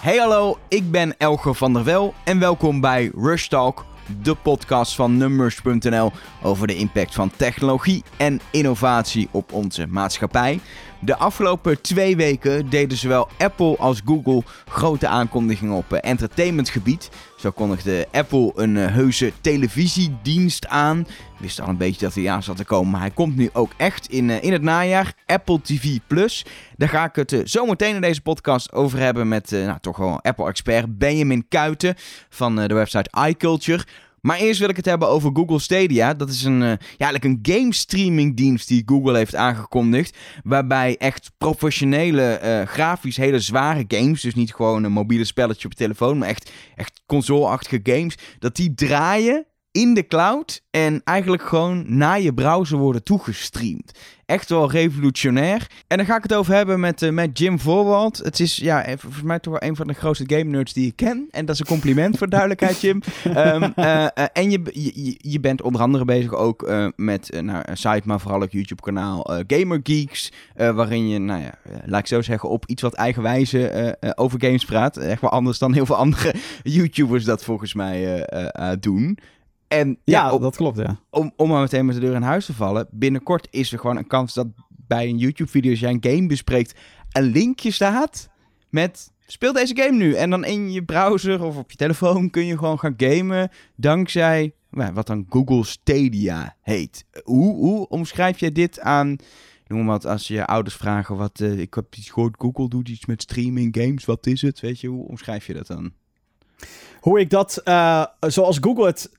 Hey hallo, ik ben Elger van der Wel en welkom bij Rush Talk, de podcast van Numbers.nl over de impact van technologie en innovatie op onze maatschappij. De afgelopen twee weken deden zowel Apple als Google grote aankondigingen op eh, entertainmentgebied. Zo kondigde Apple een uh, heuse televisiedienst aan. Wist al een beetje dat hij aan zat te komen, maar hij komt nu ook echt in, uh, in het najaar. Apple TV Plus. Daar ga ik het uh, zo meteen in deze podcast over hebben met nou, toch wel Apple-expert Benjamin Kuiten van de website iCulture. Maar eerst wil ik het hebben over Google Stadia. Dat is een, ja, een game streaming dienst die Google heeft aangekondigd. Waarbij echt professionele, grafisch hele zware games, dus niet gewoon een mobiele spelletje op je telefoon, maar echt, echt console-achtige games, dat die draaien in de cloud en eigenlijk gewoon naar je browser worden toegestreamd. Echt wel revolutionair. En daar ga ik het over hebben met, uh, met Jim Voorwald. Het is ja, volgens mij toch wel een van de grootste game nerds die ik ken. En dat is een compliment voor duidelijkheid, Jim. um, uh, uh, en je, je, je bent onder andere bezig ook met nou, een site, maar vooral ook YouTube-kanaal Gamer Geeks. waarin je, nou ja, laat ik zo zeggen, op iets wat eigenwijze over games praat. Echt wel anders dan heel veel andere YouTubers dat volgens mij doen. En ja, ja op, dat klopt, ja. Om, om maar meteen met de deur in huis te vallen. Binnenkort is er gewoon een kans dat bij een YouTube-video, als jij een game bespreekt, een linkje staat met speel deze game nu. En dan in je browser of op je telefoon kun je gewoon gaan gamen dankzij wat dan Google Stadia heet. Hoe, hoe omschrijf je dit aan... Noem maar wat, als je ouders vragen wat... Uh, ik heb iets gehoord, Google doet iets met streaming games, wat is het? Weet je, hoe omschrijf je dat dan? Hoe ik dat, uh, zoals Google het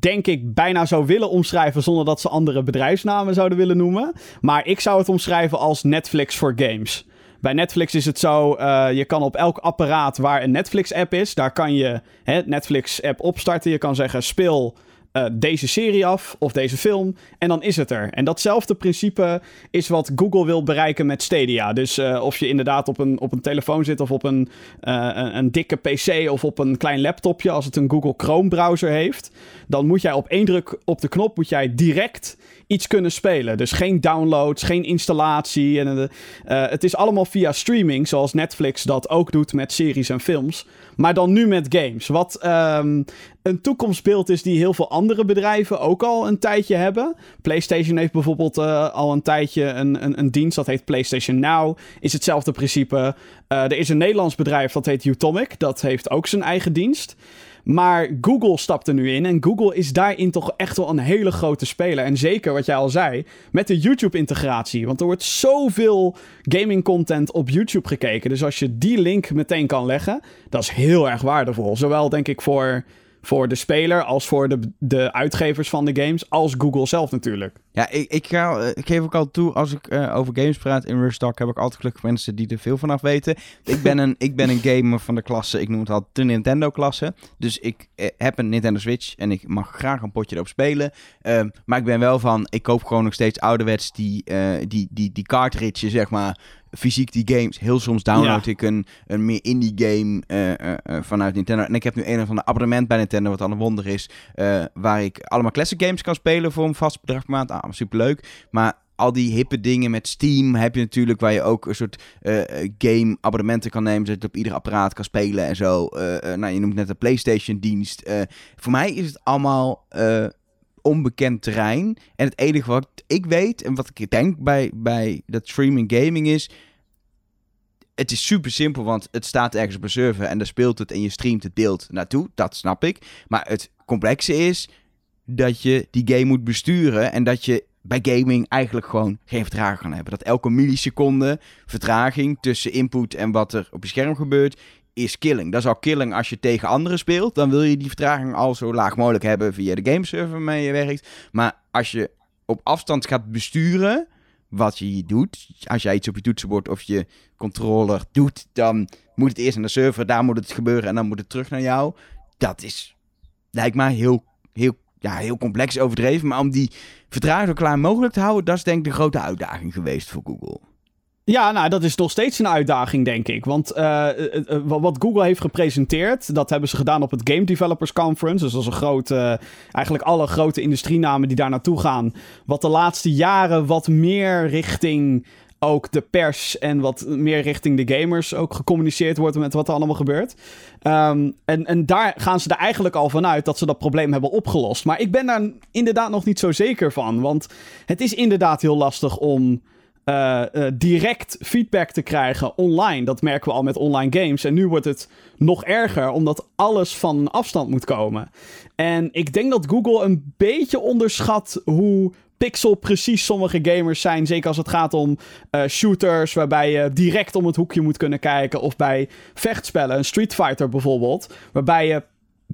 denk ik, bijna zou willen omschrijven zonder dat ze andere bedrijfsnamen zouden willen noemen. Maar ik zou het omschrijven als Netflix voor games. Bij Netflix is het zo, uh, je kan op elk apparaat waar een Netflix-app is, daar kan je het Netflix-app opstarten. Je kan zeggen, speel uh, deze serie af of deze film en dan is het er. En datzelfde principe is wat Google wil bereiken met Stadia. Dus uh, of je inderdaad op een, op een telefoon zit of op een, uh, een, dikke PC of op een klein laptopje als het een Google Chrome browser heeft, dan moet jij op één druk op de knop moet jij direct iets kunnen spelen. Dus geen downloads, geen installatie. En, het is allemaal via streaming, zoals Netflix dat ook doet met series en films. Maar dan nu met games. Wat um, een toekomstbeeld is die heel veel andere bedrijven ook al een tijdje hebben. PlayStation heeft bijvoorbeeld uh, al een tijdje een, een, een, dienst dat heet PlayStation Now. Is hetzelfde principe. Uh, er is een Nederlands bedrijf dat heet Utomic. Dat heeft ook zijn eigen dienst. Maar Google stapt er nu in. En Google is daarin toch echt wel een hele grote speler. En zeker wat jij al zei, met de YouTube-integratie. Want er wordt zoveel gaming content op YouTube gekeken. Dus als je die link meteen kan leggen, dat is heel erg waardevol. Zowel denk ik voor voor de speler als voor de, de uitgevers van de games, als Google zelf natuurlijk. Ja, ik, ik, ga, eh, ik geef ook al toe, als ik uh, over games praat in Rush Talk, heb ik altijd gelukkig mensen die er veel van af weten. Ik ben een, ik ben een gamer van de klasse, ik noem het al de Nintendo-klasse. Dus ik eh, heb een Nintendo Switch en ik mag graag een potje erop spelen. Uh, maar ik ben wel van, ik koop gewoon nog steeds ouderwets die, uh, die, die, die cartridge, zeg maar, fysiek die games. Heel soms download ja. ik een, een meer indie game uh, uh, uh, vanuit Nintendo. En ik heb nu een van de abonnement bij Nintendo, wat al een wonder is. waar ik allemaal classic games kan spelen voor een vast bedrag per maand. Superleuk. Maar al die hippe dingen met Steam heb je natuurlijk, waar je ook een soort game abonnementen kan nemen, zodat je op ieder apparaat kan spelen en zo. nou, je noemt net de PlayStation dienst. voor mij is het allemaal onbekend terrein. En het enige wat ik weet en wat ik denk bij, bij dat streaming gaming is. Het is super simpel, want het staat ergens op een server en daar speelt het en je streamt het beeld naartoe. Dat snap ik. Maar het complexe is dat je die game moet besturen en dat je bij gaming eigenlijk gewoon geen vertraging kan hebben. Dat elke milliseconde vertraging tussen input en wat er op je scherm gebeurt, is killing. Dat is al killing als je tegen anderen speelt. Dan wil je die vertraging al zo laag mogelijk hebben via de gameserver waarmee je werkt. Maar als je op afstand gaat besturen wat je doet. Als jij iets op je toetsenbord of je controller doet, dan moet het eerst naar de server, daar moet het gebeuren en dan moet het terug naar jou. Dat is, lijkt mij heel, heel, ja, heel complex overdreven. Maar om die vertraging zo klaar mogelijk te houden, dat is denk ik de grote uitdaging geweest voor Google. Ja, nou, dat is nog steeds een uitdaging, denk ik. Want uh, wat Google heeft gepresenteerd, dat hebben ze gedaan op het Game Developers Conference. Dus dat is een grote, eigenlijk alle grote industrienamen die daar naartoe gaan. Wat de laatste jaren wat meer richting ook de pers en wat meer richting de gamers ook gecommuniceerd wordt met wat er allemaal gebeurt. Ehm, en, en daar gaan ze er eigenlijk al vanuit dat ze dat probleem hebben opgelost. Maar ik ben daar inderdaad nog niet zo zeker van. Want het is inderdaad heel lastig om uh, uh, direct feedback te krijgen online. Dat merken we al met online games. En nu wordt het nog erger, omdat alles van afstand moet komen. En ik denk dat Google een beetje onderschat hoe pixel precies sommige gamers zijn. Zeker als het gaat om uh, shooters, waarbij je direct om het hoekje moet kunnen kijken. Of bij vechtspellen, een Street Fighter bijvoorbeeld, waarbij je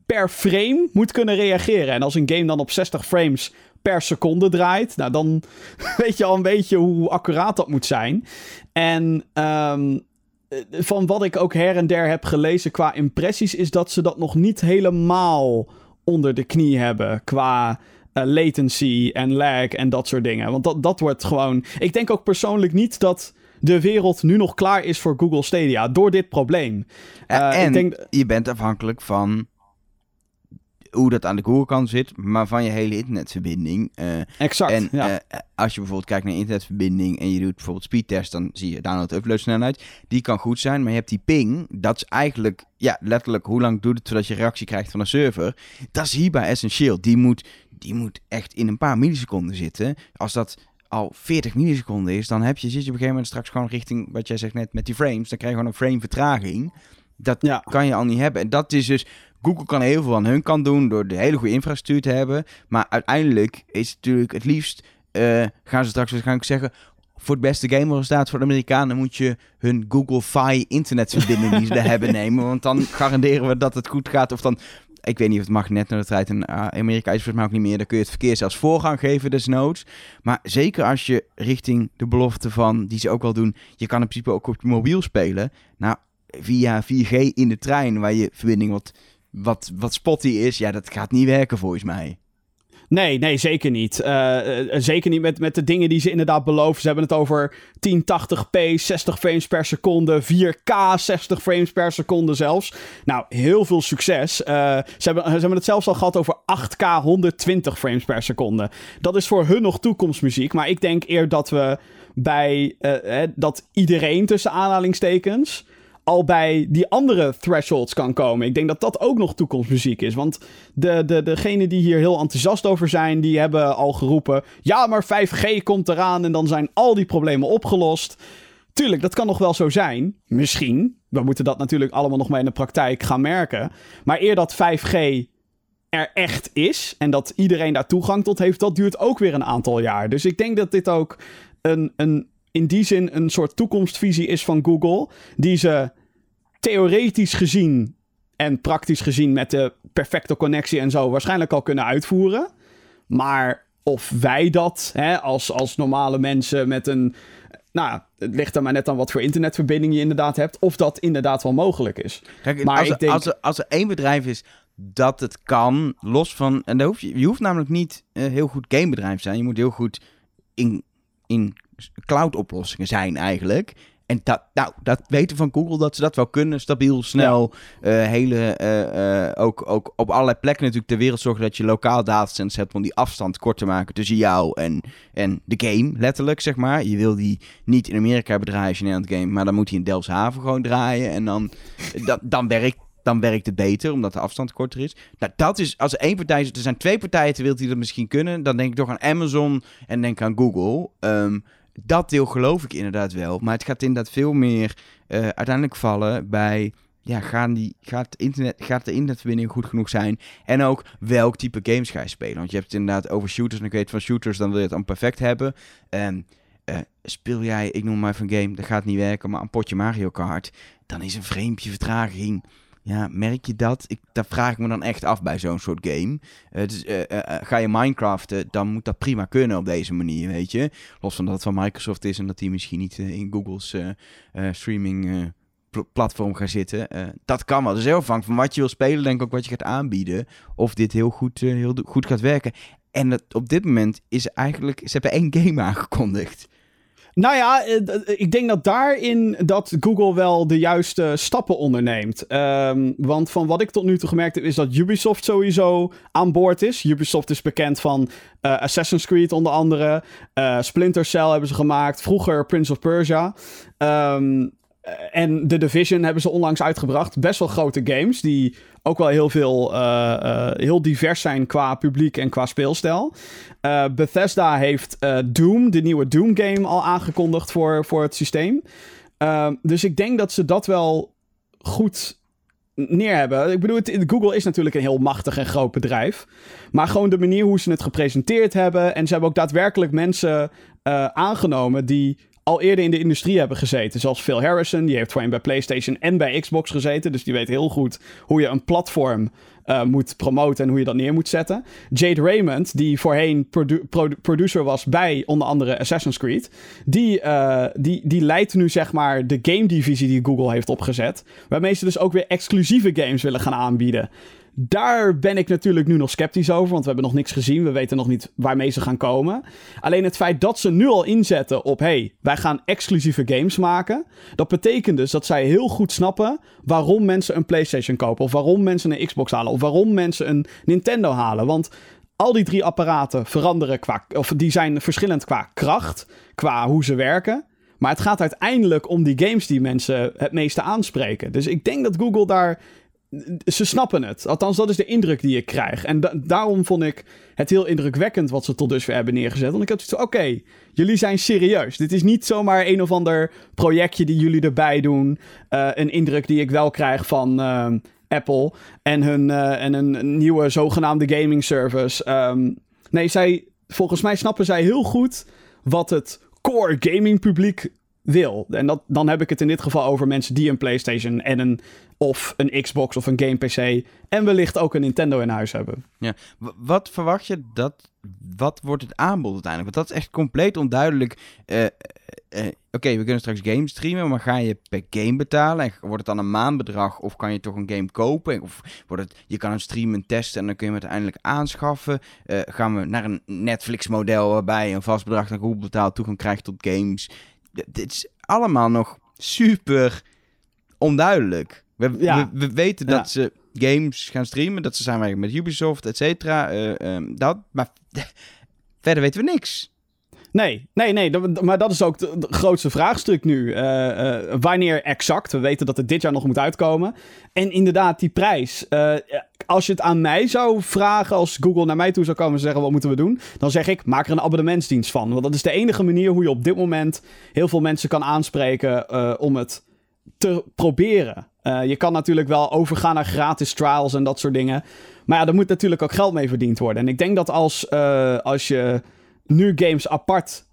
per frame moet kunnen reageren. En als een game dan op 60 frames per seconde draait, nou dan weet je al een beetje hoe accuraat dat moet zijn. En um, van wat ik ook her en der heb gelezen qua impressies, is dat ze dat nog niet helemaal onder de knie hebben qua uh, latency en lag en dat soort dingen. Want dat, dat wordt gewoon. Ik denk ook persoonlijk niet dat de wereld nu nog klaar is voor Google Stadia door dit probleem. Uh, en ik denk... je bent afhankelijk van hoe dat aan de Google-kant zit, maar van je hele internetverbinding. Uh, exact. En ja. uh, als je bijvoorbeeld kijkt naar internetverbinding en je doet bijvoorbeeld speedtest, dan zie je download-upload snelheid. Die kan goed zijn, maar je hebt die ping. Dat is eigenlijk, ja, letterlijk hoe lang doet het voordat je reactie krijgt van een server. Dat is hierbij essentieel. Die moet, die moet echt in een paar milliseconden zitten. Als dat al 40 milliseconden is, dan heb je, zit je op een gegeven moment straks gewoon richting, wat jij zegt net, met die frames. Dan krijg je gewoon een frame vertraging. Dat ja. kan je al niet hebben. En dat is dus Google kan heel veel aan hun kant doen door de hele goede infrastructuur te hebben. Maar uiteindelijk is het natuurlijk het liefst, uh, gaan ze straks waarschijnlijk zeggen, voor het beste gameresultaat voor de Amerikanen moet je hun Google Fi internetverbinding die ze daar hebben nemen. Want dan garanderen we dat het goed gaat. Of dan, ik weet niet of het mag net naar de tijd. In Amerika is volgens mij ook niet meer. Dan kun je het verkeer zelfs voorgang geven desnoods. Maar zeker als je richting de belofte van, die ze ook wel doen, je kan in principe ook op je mobiel spelen. Nou, via 4G in de trein, waar je verbinding wat wat, wat spotty is, ja, dat gaat niet werken volgens mij. Nee, nee, zeker niet. Uh, zeker niet met, met de dingen die ze inderdaad beloven. Ze hebben het over 1080p, 60 frames per seconde, 4K, 60 frames per seconde zelfs. Nou, heel veel succes. Ze, hebben, ze hebben het zelfs al gehad over 8K, 120 frames per seconde. Dat is voor hun nog toekomstmuziek. Maar ik denk eer dat we bij dat iedereen tussen aanhalingstekens al bij die andere thresholds kan komen. Ik denk dat dat ook nog toekomstmuziek is. Want de, de, degenen die hier heel enthousiast over zijn, die hebben al geroepen... Ja, maar 5G komt eraan en dan zijn al die problemen opgelost. Tuurlijk, dat kan nog wel zo zijn. Misschien. We moeten dat natuurlijk allemaal nog maar in de praktijk gaan merken. Maar eer dat 5G er echt is en dat iedereen daar toegang tot heeft, dat duurt ook weer een aantal jaar. Dus ik denk dat dit ook een, een in die zin een soort toekomstvisie is van Google, die ze theoretisch gezien en praktisch gezien met de perfecte connectie en zo waarschijnlijk al kunnen uitvoeren. Maar of wij dat hè, als, als normale mensen met een. Nou, het ligt er maar net aan wat voor internetverbinding je inderdaad hebt. Of dat inderdaad wel mogelijk is. Kijk, maar als, ik denk... als, er, als er één bedrijf is dat het kan, los van. En daar hoef je, je hoeft namelijk niet uh, heel goed gamebedrijf te zijn. Je moet heel goed in, in cloud oplossingen zijn eigenlijk. En dat, nou, dat weten van Google dat ze dat wel kunnen. Stabiel, snel. Ja. Uh, hele, uh, uh, ook, ook op allerlei plekken natuurlijk ter wereld zorgen dat je lokaal datacenters hebt om die afstand kort te maken tussen jou en, en de game, letterlijk zeg maar. Je wil die niet in Amerika draaien als je in het game, maar dan moet hij in Delfshaven gewoon draaien. En dan, dat, dan werkt dan werkt het beter, omdat de afstand korter is. Nou, dat is, als er één partij er zijn twee partijen ter wereld die dat misschien kunnen, dan denk ik toch aan Amazon en denk aan Google. Um, dat deel geloof ik inderdaad wel. Maar het gaat inderdaad veel meer uh, uiteindelijk vallen bij. Ja, gaan die, gaat, internet, gaat de internetverbinding goed genoeg zijn? En ook welk type games ga je spelen? Want je hebt het inderdaad over shooters. En ik weet van shooters, dan wil je het dan perfect hebben. En uh, speel jij, ik noem maar een game, dat gaat niet werken, maar een potje Mario Kart. Dan is een vreempje vertraging ja, merk je dat? Ik, daar vraag ik me dan echt af bij zo'n soort game. Uh, dus, uh, uh, ga je Minecraften, dan moet dat prima kunnen op deze manier, weet je. Los van dat het van Microsoft is en dat die misschien niet in Google's streaming platform gaat zitten. dat kan wel. Dus heel afhankelijk van wat je wil spelen, denk ik ook wat je gaat aanbieden. Of dit heel goed, heel goed gaat werken. En op dit moment is eigenlijk, ze hebben één game aangekondigd. Nou ja, ik denk dat daarin dat Google wel de juiste stappen onderneemt. Um, want van wat ik tot nu toe gemerkt heb, is dat Ubisoft sowieso aan boord is. Ubisoft is bekend van uh, Assassin's Creed onder andere. Splinter Cell hebben ze gemaakt. Vroeger Prince of Persia. Um, en The Division hebben ze onlangs uitgebracht. Best wel grote games die ook wel heel veel, uh, uh, heel divers zijn qua publiek en qua speelstijl. Bethesda heeft Doom, de nieuwe Doom game, al aangekondigd voor, voor het systeem. dus ik denk dat ze dat wel goed neer hebben. Ik bedoel, het, Google is natuurlijk een heel machtig en groot bedrijf. Maar gewoon de manier hoe ze het gepresenteerd hebben. En ze hebben ook daadwerkelijk mensen aangenomen die al eerder in de industrie hebben gezeten. Zoals Phil Harrison, die heeft voorheen bij PlayStation en bij Xbox gezeten. Dus die weet heel goed hoe je een platform uh, moet promoten en hoe je dat neer moet zetten. Jade Raymond, die voorheen producer was bij onder andere Assassin's Creed, die, uh, die, die leidt nu zeg maar de game divisie die Google heeft opgezet. Waarmee ze dus ook weer exclusieve games willen gaan aanbieden. Daar ben ik natuurlijk nu nog sceptisch over, want we hebben nog niks gezien. We weten nog niet waarmee ze gaan komen. Alleen het feit dat ze nu al inzetten op: hey, wij gaan exclusieve games maken. Dat betekent dus dat zij heel goed snappen waarom mensen een PlayStation kopen. Of waarom mensen een Xbox halen. Of waarom mensen een Nintendo halen. Want al die drie apparaten veranderen qua. Of die zijn verschillend qua kracht, qua hoe ze werken. Maar het gaat uiteindelijk om die games die mensen het meeste aanspreken. Dus ik denk dat Google daar ze snappen het. Althans, dat is de indruk die ik krijg. En daarom vond ik het heel indrukwekkend wat ze tot dusver hebben neergezet. Want ik had zoiets oké, jullie zijn serieus. Dit is niet zomaar een of ander projectje die jullie erbij doen. Uh, een indruk die ik wel krijg van uh, Apple en, hun, uh, en een nieuwe zogenaamde gaming service. Um, nee, zij, volgens mij snappen zij heel goed wat het core gaming publiek wil. En dat, dan heb ik het in dit geval over mensen die een PlayStation en een of een Xbox of een game PC en wellicht ook een Nintendo in huis hebben. Ja, wat verwacht je dat wat wordt het aanbod uiteindelijk? Want dat is echt compleet onduidelijk. Uh, uh, Oké, we kunnen straks games streamen, maar ga je per game betalen? En wordt het dan een maandbedrag of kan je toch een game kopen? Of wordt het, je kan een streamen testen en dan kun je hem uiteindelijk aanschaffen? Gaan we naar een Netflix-model waarbij je een vast bedrag aan Google betaalt toegang krijgt tot games? Dit is allemaal nog super onduidelijk. We, we, weten dat ze games gaan streamen, dat ze samenwerken met Ubisoft, et cetera. Uh, um, dat, maar verder weten we niks. Nee, nee, nee. Maar dat is ook het grootste vraagstuk nu. Uh, uh, wanneer exact? We weten dat het dit jaar nog moet uitkomen. En inderdaad, die prijs. Uh, als je het aan mij zou vragen, als Google naar mij toe zou komen en zeggen: wat moeten we doen? Dan zeg ik: maak er een abonnementsdienst van. Want dat is de enige manier hoe je op dit moment heel veel mensen kan aanspreken om het te proberen. Uh, je kan natuurlijk wel overgaan naar gratis trials en dat soort dingen. Maar ja, er moet natuurlijk ook geld mee verdiend worden. En ik denk dat als, uh, als je nu games apart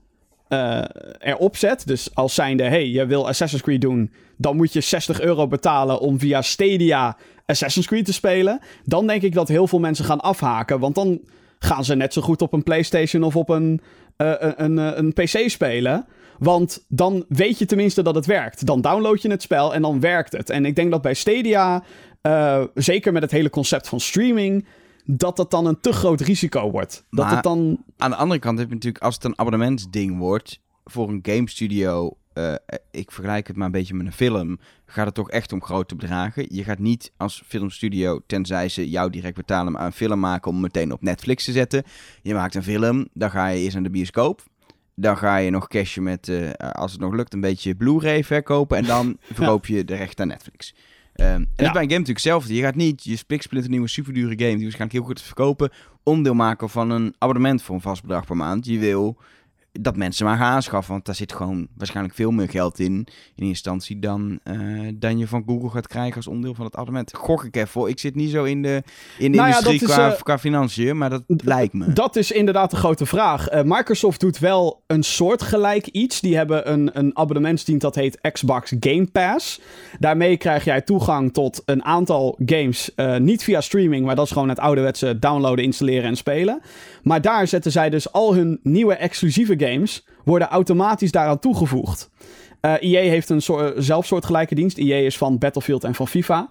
uh, erop zet, dus als zijnde, hey, je wil Assassin's Creed doen, dan moet je 60 euro betalen om via Stadia Assassin's Creed te spelen. Dan denk ik dat heel veel mensen gaan afhaken, want dan gaan ze net zo goed op een PlayStation of op een, een, een, een PC spelen. Want dan weet je tenminste dat het werkt. Dan download je het spel en dan werkt het. En ik denk dat bij Stadia, uh, zeker met het hele concept van streaming, dat dat dan een te groot risico wordt. Dat maar het dan... aan de andere kant heb je natuurlijk, als het een abonnementsding wordt voor een game studio, uh, ik vergelijk het maar een beetje met een film, gaat het toch echt om grote bedragen. Je gaat niet als filmstudio, tenzij ze jou direct betalen, een film maken om meteen op Netflix te zetten. Je maakt een film, dan ga je eerst naar de bioscoop. Dan ga je nog cashen met, uh, als het nog lukt, een beetje Blu-ray verkopen. En dan verkoop je de recht aan Netflix. Um, en ja. dat is bij een game natuurlijk hetzelfde. Je gaat niet je spiksplinter nieuwe superdure game, die waarschijnlijk heel goed te verkopen, onderdeel maken van een abonnement voor een vast bedrag per maand. Je wil dat mensen maar gaan aanschaffen. Want daar zit gewoon waarschijnlijk veel meer geld in, in eerste instantie, dan, uh, dan je van Google gaat krijgen als onderdeel van het abonnement. Gok ik even. Ik zit niet zo in de, in de nou industrie ja, qua, uh, qua financiën, maar dat lijkt me. Dat is inderdaad de grote vraag. Uh, Microsoft doet wel een soortgelijk iets. Die hebben een, een abonnementsdienst dat heet Xbox Game Pass. Daarmee krijg jij toegang tot een aantal games, niet via streaming, maar dat is gewoon het ouderwetse downloaden, installeren en spelen. Maar daar zetten zij dus al hun nieuwe exclusieve games worden automatisch daaraan toegevoegd. Uh, eh, EA heeft een soort, zelfsoortgelijke dienst. EA is van Battlefield en van FIFA.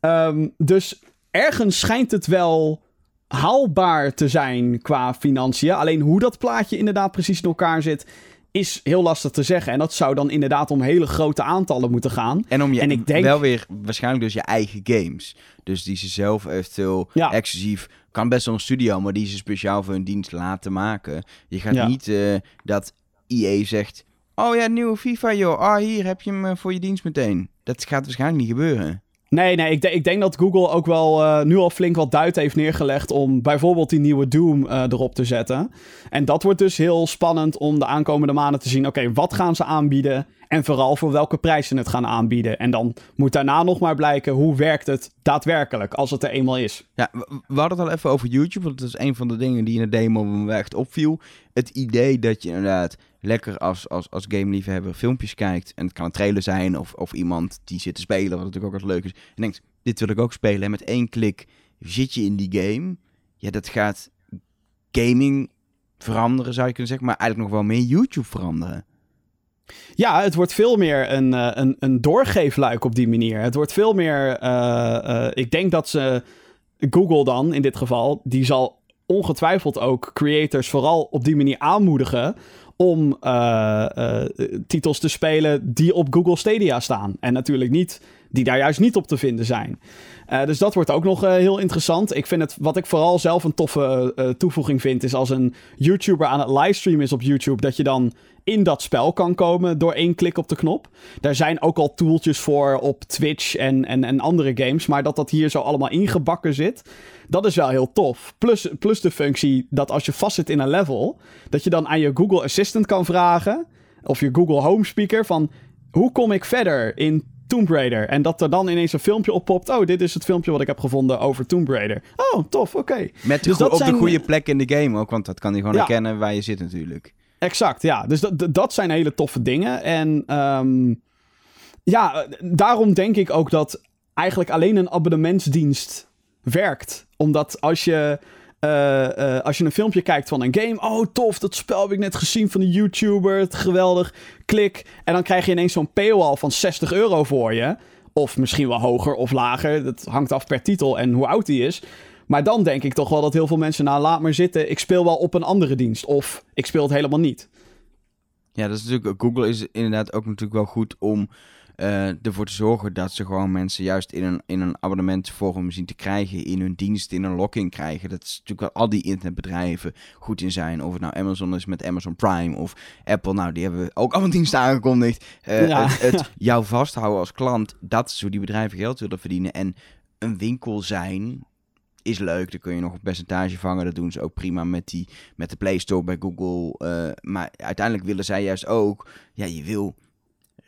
Um, dus ergens schijnt het wel haalbaar te zijn qua financiën. Alleen hoe dat plaatje inderdaad precies in elkaar zit, is heel lastig te zeggen. En dat zou dan inderdaad om hele grote aantallen moeten gaan. En om je En ik denk- wel weer waarschijnlijk dus je eigen games. Dus die ze zelf eventueel Ja. exclusief. Kan best wel een studio, maar die ze speciaal voor hun dienst laten maken. Je gaat Ja. niet eh, dat EA zegt. Oh ja, nieuwe FIFA joh. Ah, hier heb je hem eh, voor je dienst meteen. Dat gaat waarschijnlijk niet gebeuren. Nee, nee, ik, ik denk dat Google ook wel eh, nu al flink wat duit heeft neergelegd om bijvoorbeeld die nieuwe Doom eh, erop te zetten. En dat wordt dus heel spannend om de aankomende maanden te zien. Oké, wat gaan ze aanbieden? En vooral voor welke prijs ze het gaan aanbieden. En dan moet daarna nog maar blijken hoe werkt het daadwerkelijk als het er eenmaal is. Ja, we, hadden het al even over YouTube, want dat is een van de dingen die in de demo echt opviel. Het idee dat je inderdaad lekker als, als, als gameliefhebber filmpjes kijkt. En het kan een trailer zijn of, of iemand die zit te spelen, wat natuurlijk ook wat leuk is. En denkt, dit wil ik ook spelen. En met één klik zit je in die game. Ja, dat gaat gaming veranderen, zou je kunnen zeggen. Maar eigenlijk nog wel meer YouTube veranderen. Ja, het wordt veel meer een, eh, een, een doorgeefluik op die manier. Het wordt veel meer. eh, eh, ik denk dat ze. Google dan in dit geval. Die zal ongetwijfeld ook creators vooral op die manier aanmoedigen. Om eh, eh, titels te spelen die op Google Stadia staan. En natuurlijk niet. Die daar juist niet op te vinden zijn. Eh, dus dat wordt ook nog eh, heel interessant. Ik vind het, wat ik vooral zelf een toffe eh, toevoeging vind, is als een YouTuber aan het livestreamen is op YouTube, dat je dan in dat spel kan komen door één klik op de knop. Daar zijn ook al tooltjes voor op Twitch en, en, en andere games, maar dat dat hier zo allemaal ingebakken zit, dat is wel heel tof. Plus, plus de functie dat als je vastzit in een level, dat je dan aan je Google Assistant kan vragen, of je Google Home Speaker, van hoe kom ik verder in Tomb Raider. En dat er dan ineens een filmpje oppopt. Oh, dit is het filmpje wat ik heb gevonden over Tomb Raider. Oh, tof, oké. Met de Dus dat op zijn- de goede plek in de game ook, want dat kan hij gewoon Ja. herkennen waar je zit natuurlijk. Exact, ja. Dus dat, dat- zijn hele toffe dingen. En ehm, ja, daarom denk ik ook dat eigenlijk alleen een abonnementsdienst werkt. Omdat als je, eh, eh, als je een filmpje kijkt van een game... Oh, tof, dat spel heb ik net gezien van de YouTuber. Geweldig. Klik. En dan krijg je ineens zo'n paywall van 60 euro voor je. Of misschien wel hoger of lager. Dat hangt af per titel en hoe oud die is. Maar dan denk ik toch wel dat heel veel mensen... Nou, laat maar zitten. Ik speel wel op een andere dienst. Of ik speel het helemaal niet. Ja, dat is natuurlijk. Google is inderdaad ook natuurlijk wel goed om eh, ervoor te zorgen dat ze gewoon mensen juist in een, in een abonnementvorm zien te krijgen, in hun dienst, in een lock-in krijgen. Dat is natuurlijk al die internetbedrijven goed in zijn. Of het nou Amazon is met Amazon Prime of Apple, nou die hebben ook allemaal diensten aangekondigd. Ja. Het, het jou vasthouden als klant, dat is hoe die bedrijven geld willen verdienen. En een winkel zijn is leuk, dan kun je nog een percentage vangen. Dat doen ze ook prima met, die, met de Play Store bij Google. eh, maar uiteindelijk willen zij juist ook... Ja, je wil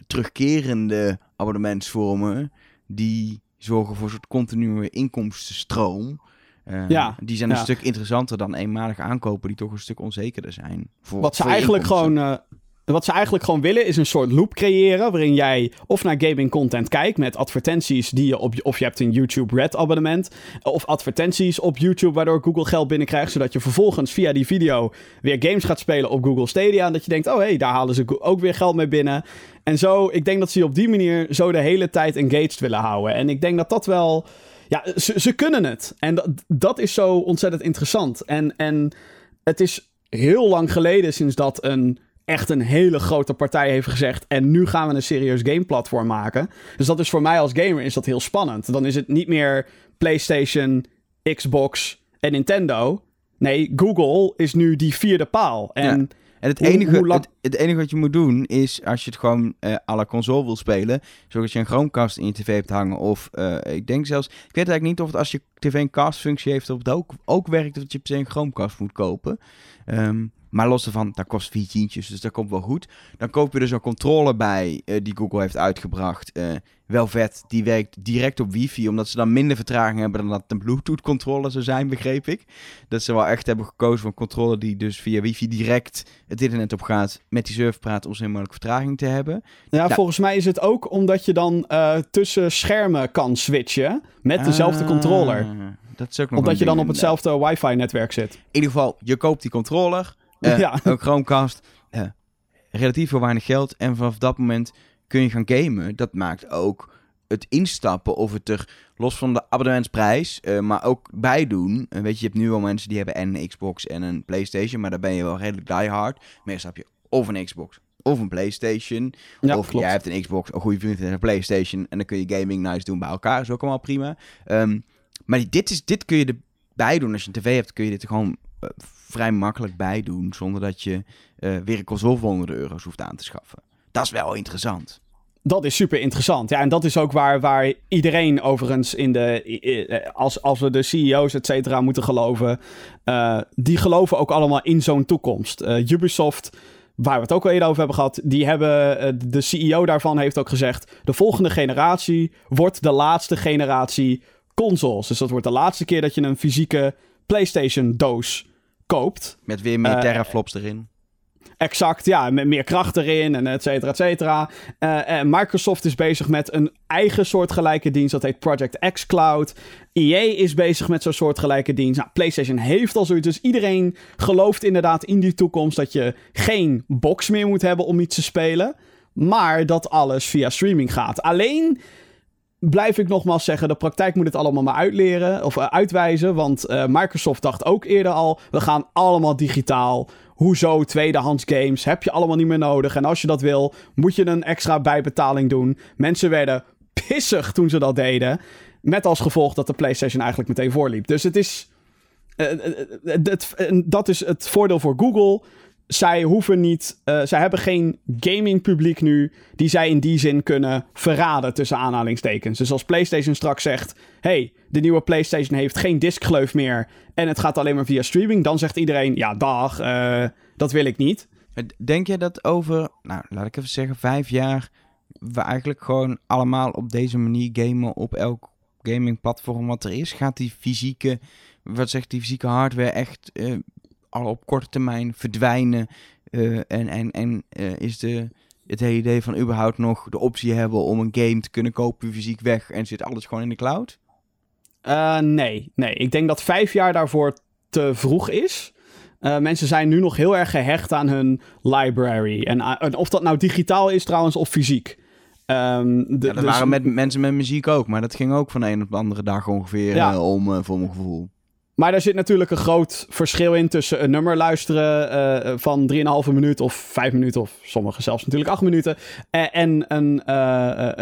terugkerende abonnementsvormen... die zorgen voor een soort continue inkomstenstroom. Eh, Ja, die zijn een stuk interessanter dan eenmalig aankopen... die toch een stuk onzekerder zijn. Voor, Wat ze eigenlijk inkomsten. gewoon. Eh, wat ze eigenlijk gewoon willen is een soort loop creëren. waarin jij of naar gaming content kijkt met advertenties die je op. of je hebt een YouTube Red abonnement. of advertenties op YouTube waardoor Google geld binnenkrijgt. zodat je vervolgens via die video weer games gaat spelen op Google Stadia. En dat je denkt: oh hé, hey, daar halen ze ook weer geld mee binnen. En zo, ik denk dat ze je op die manier zo de hele tijd engaged willen houden. En ik denk dat dat wel. Ja, ze, ze kunnen het. En dat, dat is zo ontzettend interessant. En, en het is heel lang geleden sinds dat een echt een hele grote partij heeft gezegd. En nu gaan we een serieus gameplatform maken. Dus dat is voor mij als gamer is dat heel spannend. Dan is het niet meer PlayStation, Xbox en Nintendo. Nee, Google is nu die vierde paal. En En het Hoe- enige, hoe lang- het, het enige wat je moet doen is, als je het gewoon eh à la console wil spelen, zodat je een Chromecast in je tv hebt hangen. Of eh, ik denk zelfs, ik weet eigenlijk niet of het als je tv een castfunctie heeft, of het ook, ook werkt dat je per se een Chromecast moet kopen. Ehm, maar los ervan, dat kost vier tientjes, dus dat komt wel goed. Dan koop je dus een controller bij eh, die Google heeft uitgebracht. Eh, wel vet, die werkt direct op wifi, omdat ze dan minder vertraging hebben dan dat een Bluetooth controller zou zijn, begreep ik. Dat ze wel echt hebben gekozen voor een controller die dus via wifi direct het internet op gaat, met die surf praat om zo min mogelijk vertraging te hebben. ja, Ja. volgens mij is het ook omdat je dan eh, tussen schermen kan switchen met dezelfde Ah, controller. Dat is ook nog Omdat je dan op hetzelfde wifi-netwerk zit. In ieder geval, je koopt die controller, eh, Ja. een Chromecast, eh, relatief voor weinig geld. En vanaf dat moment kun je gaan gamen. Dat maakt ook het instappen of het er los van de abonnementsprijs, eh, maar ook bij doen. Eh, weet je, je hebt nu al mensen die hebben en een Xbox en een PlayStation, maar daar ben je wel redelijk diehard. Meestal heb je of een Xbox of een PlayStation. Ja, of klopt. jij hebt een Xbox, een goede vriend een PlayStation en dan kun je gaming nice doen bij elkaar. Is ook allemaal prima. Ehm, maar dit, is, dit kun je erbij doen. Als je een tv hebt, kun je dit er gewoon vrij makkelijk bij doen. Zonder dat je eh, weer een console euro's hoeft aan te schaffen. Dat is wel interessant. Dat is super interessant. Ja, en dat is ook waar, waar iedereen overigens in de. i- Als, als we de CEO's, et cetera, moeten geloven. eh, die geloven ook allemaal in zo'n toekomst. Eh, Ubisoft, waar we het ook al eerder over hebben gehad. Die hebben. eh, de CEO daarvan heeft ook gezegd. De volgende generatie wordt de laatste generatie consoles. Dus dat wordt de laatste keer dat je een fysieke PlayStation-doos koopt. Met weer meer Eh, teraflops erin. Exact, ja, met meer kracht erin en et cetera, et cetera. Eh, en Microsoft is bezig met een eigen soortgelijke dienst, dat heet Project X Cloud. EA is bezig met zo'n soortgelijke dienst. Nou, PlayStation heeft al zoiets, dus iedereen gelooft inderdaad in die toekomst dat je geen box meer moet hebben om iets te spelen, maar dat alles via streaming gaat. Alleen blijf ik nogmaals zeggen, de praktijk moet het allemaal maar uitleren of eh, uitwijzen. Want eh, Microsoft dacht ook eerder al, we gaan allemaal digitaal. Hoezo tweedehands games? Heb je allemaal niet meer nodig. En als je dat wil, moet je een extra bijbetaling doen. Mensen werden pissig toen ze dat deden. Met als gevolg dat de PlayStation eigenlijk meteen voorliep. Dus het is. eh, dat is het voordeel voor Google. Zij hoeven niet. eh, zij hebben geen gamingpubliek nu. die zij in die zin kunnen verraden. tussen aanhalingstekens. Dus als PlayStation straks zegt. hey, de nieuwe PlayStation heeft geen diskgleuf meer. en het gaat alleen maar via streaming. dan zegt iedereen. ja, dag, eh, dat wil ik niet. Denk je dat over, nou laat ik even zeggen, vijf jaar we eigenlijk gewoon allemaal op deze manier gamen op elk gamingplatform wat er is? Gaat die fysieke, wat zegt die fysieke hardware echt eh, al op korte termijn verdwijnen? Eh, en en, en eh, is de, het hele idee van überhaupt nog de optie hebben om een game te kunnen kopen fysiek weg en zit alles gewoon in de cloud? Eh, nee, nee. Ik denk dat vijf jaar daarvoor te vroeg is. Eh, mensen zijn nu nog heel erg gehecht aan hun library. En, of dat nou digitaal is trouwens of fysiek. De- Ja, dat dus- waren met mensen met muziek ook, maar dat ging ook van de een op de andere dag ongeveer Ja. om, voor mijn gevoel. Maar daar zit natuurlijk een groot verschil in tussen een nummer luisteren eh, van 3,5 minuut of 5 minuten, of sommige zelfs natuurlijk 8 minuten, eh, en een,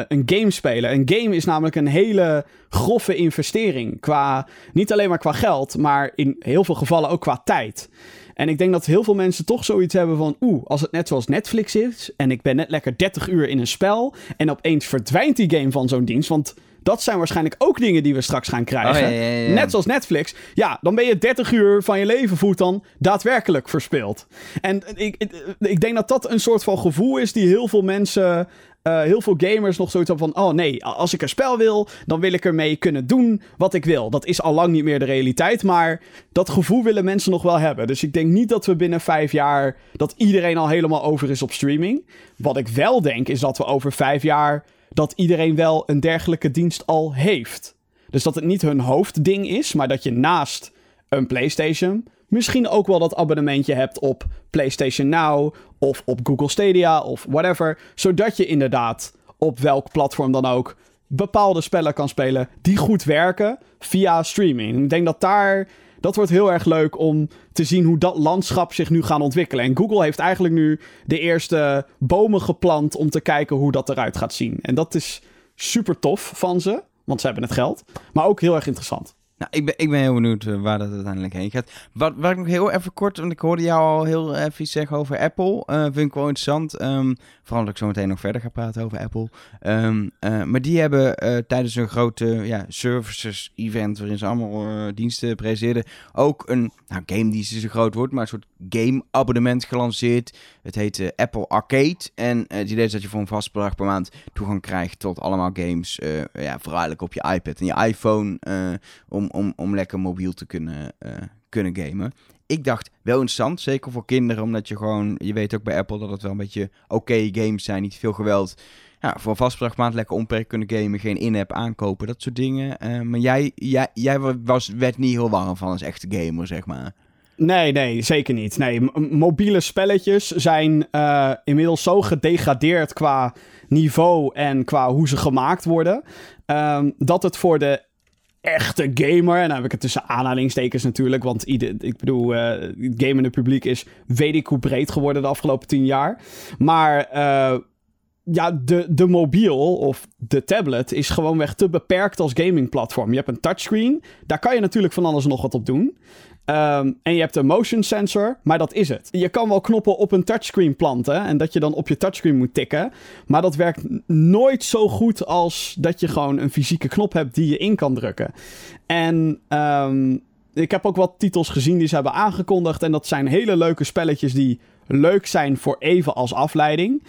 een game spelen. Een game is namelijk een hele grove investering. Qua, niet alleen maar qua geld, maar in heel veel gevallen ook qua tijd. En ik denk dat heel veel mensen toch zoiets hebben van... Oeh, als het net zoals Netflix is... en ik ben net lekker 30 uur in een spel... en opeens verdwijnt die game van zo'n dienst... want dat zijn waarschijnlijk ook dingen die we straks gaan krijgen. Oh, ja, ja, ja. Net zoals Netflix. Ja, dan ben je 30 uur van je leven voet dan daadwerkelijk verspeeld. En ik, ik, ik denk dat dat een soort van gevoel is die heel veel mensen... eh, heel veel gamers nog zoiets hebben van... Oh nee, als ik een spel wil, dan wil ik ermee kunnen doen wat ik wil. Dat is al lang niet meer de realiteit, maar dat gevoel willen mensen nog wel hebben. Dus ik denk niet dat we binnen vijf jaar... dat iedereen al helemaal over is op streaming. Wat ik wel denk, is dat we over vijf jaar... dat iedereen wel een dergelijke dienst al heeft. Dus dat het niet hun hoofdding is, maar dat je naast een PlayStation misschien ook wel dat abonnementje hebt op PlayStation Now of op Google Stadia of whatever, zodat je inderdaad op welk platform dan ook bepaalde spellen kan spelen die goed werken via streaming. Ik denk dat daar dat wordt heel erg leuk om te zien hoe dat landschap zich nu gaat ontwikkelen. En Google heeft eigenlijk nu de eerste bomen geplant om te kijken hoe dat eruit gaat zien. En dat is super tof van ze, want ze hebben het geld, maar ook heel erg interessant. Nou, ik ben, ik ben heel benieuwd eh, waar dat uiteindelijk heen gaat. Wat, waar ik nog heel even kort, want ik hoorde jou al heel even iets zeggen over Apple. eh, vind ik wel interessant. Ehm, vooral dat ik zo meteen nog verder ga praten over Apple. Ehm, eh, maar die hebben tijdens een grote ja, services event, waarin ze allemaal diensten presenteerden, ook een nou, game die is een groot woord, maar een soort game abonnement gelanceerd. Het heet eh, Apple Arcade. En eh, het idee is dat je voor een vast bedrag per maand toegang krijgt tot allemaal games. eh, ja, vooral op je iPad en je iPhone. om, om, om lekker mobiel te kunnen, kunnen gamen. Ik dacht, wel interessant, zeker voor kinderen, omdat je gewoon, je weet ook bij Apple dat het wel een beetje oké games zijn, niet veel geweld. Ja, voor een vast bedrag maand lekker onperk kunnen gamen, geen in-app aankopen, dat soort dingen. Maar jij, jij, jij was, werd niet heel warm van als echte gamer, zeg maar. Nee, nee, zeker niet. Nee, mobiele spelletjes zijn eh, inmiddels zo gedegradeerd qua niveau en qua hoe ze gemaakt worden. ehm, dat het voor de echte gamer, en dan heb ik het tussen aanhalingstekens natuurlijk, want ieder, ik bedoel, uh, het gamende publiek is weet ik hoe breed geworden de afgelopen tien jaar. Maar uh, ja, de, de mobiel of de tablet is gewoonweg te beperkt als gamingplatform. Je hebt een touchscreen, daar kan je natuurlijk van alles nog wat op doen. Um, en je hebt een motion sensor, maar dat is het. Je kan wel knoppen op een touchscreen planten en dat je dan op je touchscreen moet tikken. Maar dat werkt nooit zo goed als dat je gewoon een fysieke knop hebt die je in kan drukken. En um, ik heb ook wat titels gezien die ze hebben aangekondigd. En dat zijn hele leuke spelletjes die leuk zijn voor even als afleiding.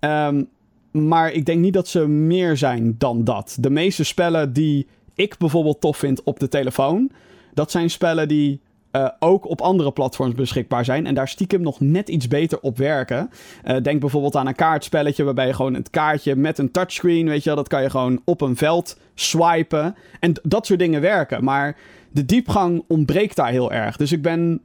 Um, maar ik denk niet dat ze meer zijn dan dat. De meeste spellen die ik bijvoorbeeld tof vind op de telefoon, dat zijn spellen die uh, ook op andere platforms beschikbaar zijn. En daar stiekem nog net iets beter op werken. Uh, denk bijvoorbeeld aan een kaartspelletje waarbij je gewoon het kaartje met een touchscreen, weet je wel, dat kan je gewoon op een veld swipen. En dat soort dingen werken. Maar de diepgang ontbreekt daar heel erg. Dus ik ben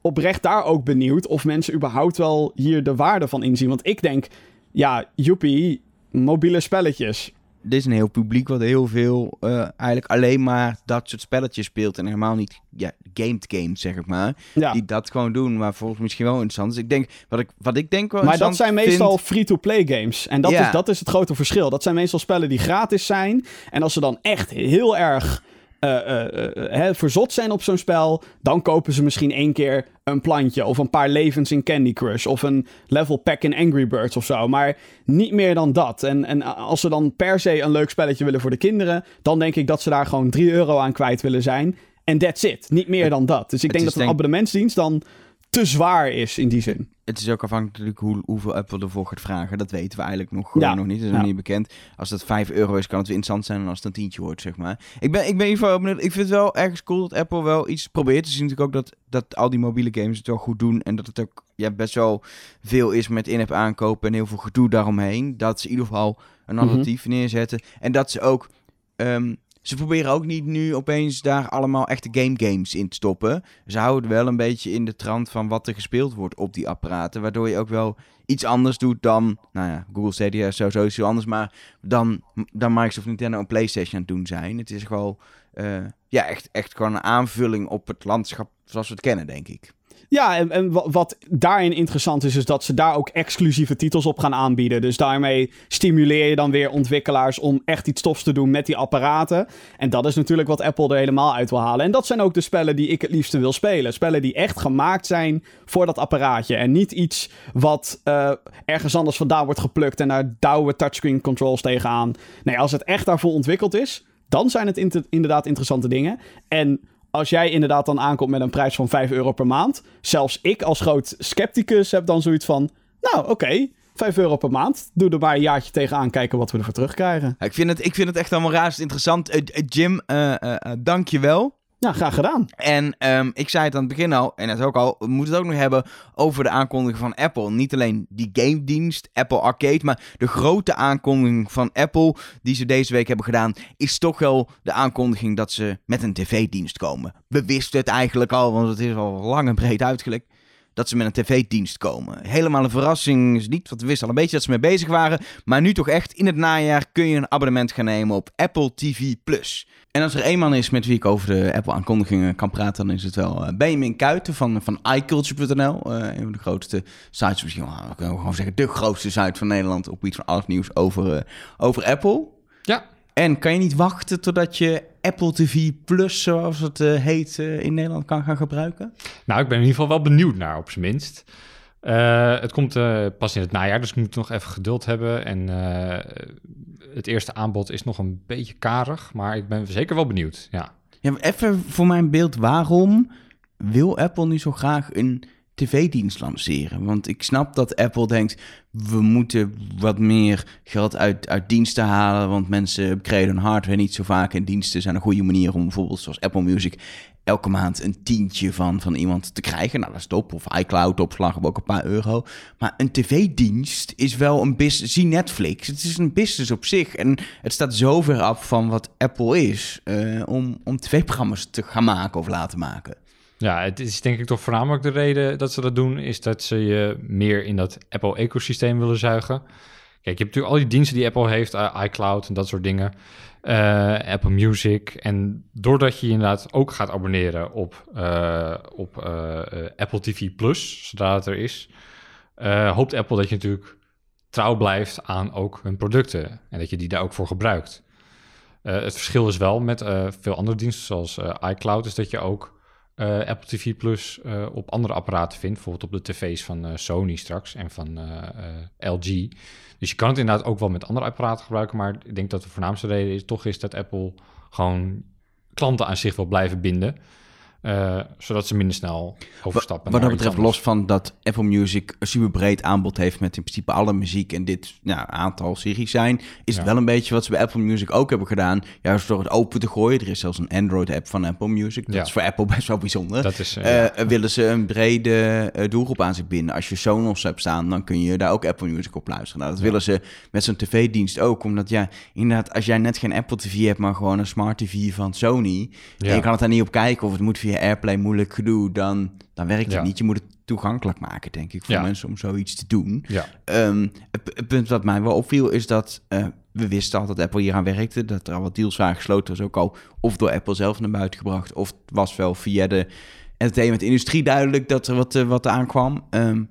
oprecht daar ook benieuwd of mensen überhaupt wel hier de waarde van inzien. Want ik denk, ja, joepie, mobiele spelletjes. Dit is een heel publiek wat heel veel uh, eigenlijk alleen maar dat soort spelletjes speelt. En helemaal niet ja, gamed games, zeg ik maar. Ja. Die dat gewoon doen, maar volgens misschien wel interessant. Dus ik denk, wat ik, wat ik denk wel Maar dat zijn meestal free-to-play games. En dat, ja. is, dat is het grote verschil. Dat zijn meestal spellen die gratis zijn. En als ze dan echt heel erg uh, verzot zijn op zo'n spel, dan kopen ze misschien één keer een plantje of een paar levens in Candy Crush of een level pack in Angry Birds of zo. Maar niet meer dan dat. En, en als ze dan per se een leuk spelletje willen voor de kinderen, dan denk ik dat ze daar gewoon 3 euro aan kwijt willen zijn. En that's it. Niet meer dan dat. Dus ik denk dat een denk... abonnementsdienst dan te zwaar is in die zin. Het is ook afhankelijk hoe, hoeveel Apple ervoor gaat vragen. Dat weten we eigenlijk nog, gewoon nog niet. Dat is nog niet bekend. Als dat 5 euro is, kan het weer interessant zijn. En als het een tientje wordt, zeg maar. Ik ben, ik ben in ieder geval benieuwd. Ik vind het wel ergens cool dat Apple wel iets probeert. Je ziet natuurlijk ook dat, dat al die mobiele games het wel goed doen. En dat het ook ja, best wel veel is met in-app aankopen en heel veel gedoe daaromheen. Dat ze in ieder geval een mhm. alternatief neerzetten. En dat ze ook... Um, ze proberen ook niet nu opeens daar allemaal echte game games in te stoppen. Ze houden wel een beetje in de trant van wat er gespeeld wordt op die apparaten. Waardoor je ook wel iets anders doet dan, nou ja, Google Stadia is sowieso iets anders. Maar dan, dan Microsoft Nintendo en PlayStation aan het doen zijn. Het is gewoon, uh, ja, echt, echt gewoon een aanvulling op het landschap zoals we het kennen, denk ik. Ja, en, wat daarin interessant is, is dat ze daar ook exclusieve titels op gaan aanbieden. Dus daarmee stimuleer je dan weer ontwikkelaars om echt iets tofs te doen met die apparaten. En dat is natuurlijk wat Apple er helemaal uit wil halen. En dat zijn ook de spellen die ik het liefste wil spelen. Spellen die echt gemaakt zijn voor dat apparaatje. En niet iets wat uh, ergens anders vandaan wordt geplukt en daar douwen touchscreen controls tegenaan. Nee, als het echt daarvoor ontwikkeld is, dan zijn het inderdaad interessante dingen. En als jij inderdaad dan aankomt met een prijs van 5 euro per maand. Zelfs ik als groot scepticus heb dan zoiets van. Nou, oké. Okay, 5 euro per maand. Doe er maar een jaartje tegenaan, kijken wat we ervoor terugkrijgen. ik, vind het, ik vind het echt allemaal raar interessant. Uh, Jim, uh, uh, dank je wel. Ja, graag gedaan. En um, ik zei het aan het begin al, en het ook al, we moeten het ook nog hebben over de aankondiging van Apple. Niet alleen die game dienst, Apple Arcade, maar de grote aankondiging van Apple die ze deze week hebben gedaan, is toch wel de aankondiging dat ze met een tv-dienst komen. We wisten het eigenlijk al, want het is al lang en breed uitgelekt dat ze met een tv-dienst komen. Helemaal een verrassing is niet, want we wisten al een beetje dat ze mee bezig waren. Maar nu toch echt, in het najaar kun je een abonnement gaan nemen op Apple TV+. En als er één man is met wie ik over de Apple-aankondigingen kan praten, dan is het wel uh, Benjamin Kuiten van, van iCulture.nl. Uh, een van de grootste sites, misschien wel, gewoon zeggen, de grootste site van Nederland op iets van alles nieuws over, uh, over Apple. Ja. En kan je niet wachten totdat je Apple TV Plus, zoals het uh, heet, uh, in Nederland kan gaan gebruiken? Nou, ik ben in ieder geval wel benieuwd naar, op zijn minst. Uh, het komt pas in het najaar, dus ik moet nog even geduld hebben. En het eerste aanbod is nog een beetje karig, maar ik ben zeker wel benieuwd. Ja. ja even voor mijn beeld, waarom wil Apple nu zo graag een tv-dienst lanceren. Want ik snap dat Apple denkt, we moeten wat meer geld uit, uit diensten halen, want mensen krijgen hun hardware niet zo vaak en diensten zijn een goede manier om bijvoorbeeld zoals Apple Music elke maand een tientje van, van iemand te krijgen. Nou, dat is top. Of iCloud-opslag op ook een paar euro. Maar een tv-dienst is wel een business. Zie Netflix. Het is een business op zich. En het staat zo ver af van wat Apple is uh, om, om tv-programma's te gaan maken of laten maken. Ja, het is denk ik toch voornamelijk de reden dat ze dat doen, is dat ze je meer in dat Apple-ecosysteem willen zuigen. Kijk, je hebt natuurlijk al die diensten die Apple heeft, eh, iCloud en dat soort dingen. Eh, Apple Music. En doordat je je inderdaad ook gaat abonneren op, eh, op Apple TV Plus, zodra het er is, hoopt Apple dat je natuurlijk trouw blijft aan ook hun producten. En dat je die daar ook voor gebruikt. Het verschil is wel met veel andere diensten, zoals iCloud, is dat je ook eh, Apple TV Plus eh, op andere apparaten vindt. Bijvoorbeeld op de tv's van eh, Sony straks en van LG. Dus je kan het inderdaad ook wel met andere apparaten gebruiken. Maar ik denk dat de voornaamste reden is, toch is dat Apple gewoon klanten aan zich wil blijven binden. Eh, zodat ze minder snel overstappen. Wat dat betreft, anders. los van dat Apple Music een super breed aanbod heeft met in principe alle muziek en dit nou, aantal series zijn, is het wel een beetje wat ze bij Apple Music ook hebben gedaan. Juist door het open te gooien. Er is zelfs een Android-app van Apple Music. Dat Ja. is voor Apple best wel bijzonder. Dat is, eh, Eh, ja. willen ze een brede doelgroep aan zich binden. Als je Sonos hebt staan, dan kun je daar ook Apple Music op luisteren. Nou, dat willen ze met zo'n tv-dienst ook. Omdat ja, inderdaad, als jij net geen Apple TV hebt, maar gewoon een smart TV van Sony. En je kan het daar niet op kijken of het moet via AirPlay moeilijk gedoe, dan, dan werkt het Ja. niet. Je moet het toegankelijk maken, denk ik, voor Ja. mensen om zoiets te doen. ja. Ehm, het, het punt wat mij wel opviel is dat eh, we wisten al dat Apple hier aan werkte. Dat er al wat deals waren gesloten. Is ook al of door Apple zelf naar buiten gebracht. Of het was wel via de entertainment-industrie duidelijk dat er wat, eh, wat aankwam. Ehm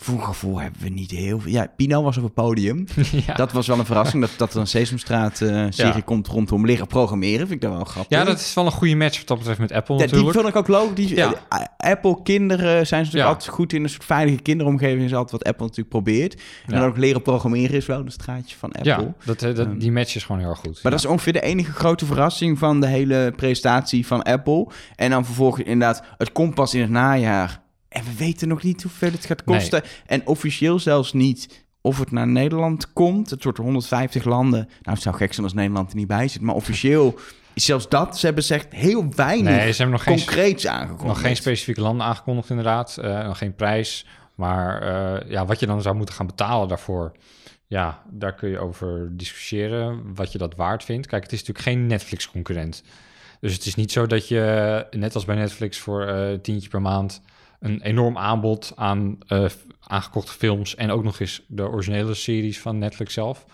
voor een gevoel hebben we niet heel veel. Ja, Pino was op het podium. ja. Dat was wel een verrassing. Dat, dat er een Sesamstraat-serie Ja. komt rondom leren programmeren. Vind ik dat wel grappig. ja, dat is wel een goede match wat dat betreft met Apple Ja, die natuurlijk. vond ik ook logisch. Die, Ja. eh, Apple kinderen zijn ze natuurlijk altijd goed in. Een soort veilige kinderomgeving is altijd wat Apple natuurlijk probeert. En dan ook leren programmeren is wel de straatje van Apple. Ja, dat, eh, dat, Ehm, die match is gewoon heel erg goed. Maar dat is ongeveer de enige grote verrassing van de hele presentatie van Apple. En dan vervolgens inderdaad, het komt pas in het najaar. En we weten nog niet hoeveel het gaat kosten. En officieel zelfs niet of het naar Nederland komt. Het wordt 150 landen. Nou, het zou gek zijn als Nederland er niet bij zit. Maar officieel is zelfs dat, ze hebben gezegd, heel weinig Nee, ze hebben nog geen, concreets aangekondigd. nog geen specifieke landen aangekondigd inderdaad. Eh, nog geen prijs. Maar eh, ja, wat je dan zou moeten gaan betalen daarvoor... Ja, daar kun je over discussiëren wat je dat waard vindt. Kijk, het is natuurlijk geen Netflix-concurrent. Dus het is niet zo dat je, net als bij Netflix, voor eh tientje per maand... een enorm aanbod aan eh, aangekochte films... en ook nog eens de originele series van Netflix zelf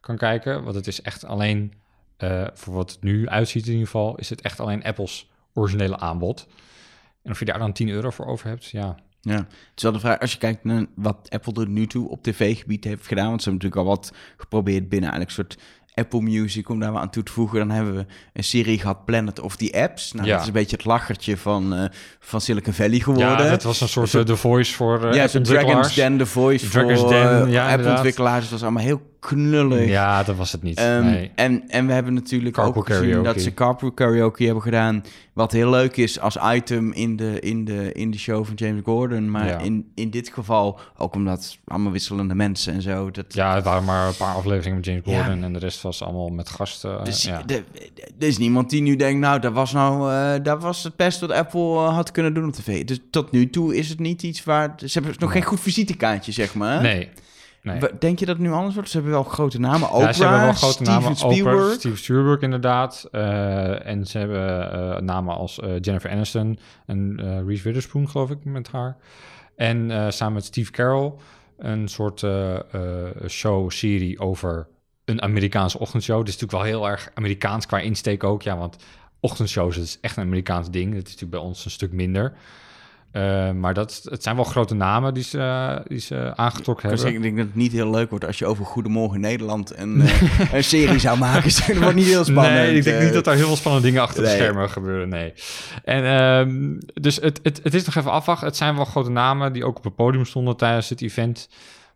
kan kijken. Want het is echt alleen, eh, voor wat het nu uitziet in ieder geval... is het echt alleen Apple's originele aanbod. En of je daar dan 10 euro voor over hebt, ja. Ja, het is wel de vraag, als je kijkt naar wat Apple tot nu toe op tv-gebied heeft gedaan, want ze hebben natuurlijk al wat geprobeerd binnen eigenlijk een soort Apple Music om daar wat aan toe te voegen. Dan hebben we een serie gehad, Planet of the Apps. Nou, Ja. dat is een beetje het lachertje van, eh, van Silicon Valley geworden. Ja, dat was een soort Een soort- uh, The Voice voor uh, ja, zo'n Dragon's Den, The Voice Dragon's voor Den, eh, ja, inderdaad. Apple-ontwikkelaars. Het was allemaal heel knullig. Ja, dat was het niet. Ehm, nee. en, en we hebben natuurlijk Carpool ook gezien karaoke. dat ze carpool karaoke hebben gedaan. Wat heel leuk is als item in de, in de, in de show van James Gordon. Maar Ja. in, in dit geval, ook omdat allemaal wisselende mensen en zo. Dat, Ja, het waren maar een paar afleveringen met James Ja. Gordon en de rest was allemaal met gasten. eh, Dus ja. er is niemand die nu denkt, nou, dat was nou eh, dat was het beste wat Apple eh, had kunnen doen op tv. Dus tot nu toe is het niet iets waar... Ze hebben nog geen goed visitekaartje, zeg maar. Nee, nee. Denk je dat het nu anders wordt? Ze hebben wel grote namen. Oprah, ja, ze hebben wel grote Steven namen. Spielberg. Oprah, Steven Spielberg inderdaad. Eh, en ze hebben eh, namen als eh, Jennifer Aniston en Reese Witherspoon, geloof ik, met haar. En samen met Steve Carell een soort show-serie over een Amerikaanse ochtendshow. Het is natuurlijk wel heel erg Amerikaans qua insteek ook. Ja, want ochtendshows is echt een Amerikaans ding. Dat is natuurlijk bij ons een stuk minder. Eh, maar dat, het zijn wel grote namen die ze, die ze aangetrokken hebben. zeggen, ik denk dat het niet heel leuk wordt als je over Goedemorgen Nederland een, eh, een serie zou maken. dat wordt niet heel spannend. Nee, ik denk eh. niet dat daar heel veel spannende dingen achter nee. de schermen gebeuren. Nee. En ehm, dus het, het, het is nog even afwachten. Het zijn wel grote namen die ook op het podium stonden tijdens het event.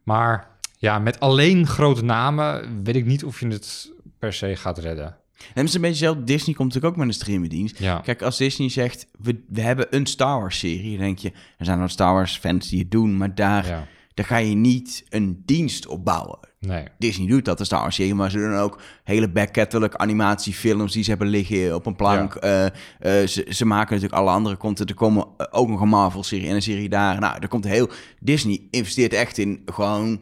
Maar ja, met alleen grote namen weet ik niet of je het per se gaat redden. En het is een beetje zelf. Disney komt natuurlijk ook met een streamingdienst. Ja, Kijk, als Disney zegt, we, we hebben een Star Wars serie, dan denk je, er zijn wel Star Wars fans die het doen, maar daar, ja. daar ga je niet een dienst op bouwen. Nee. Disney doet dat, de Star Wars serie, maar ze doen ook hele back-catalog animatiefilms die ze hebben liggen op een plank. Eh, eh, ze, ze maken natuurlijk alle andere content. Er komen eh, ook nog een Marvel-serie en een serie daar. Nou, er komt heel... Disney investeert echt in gewoon...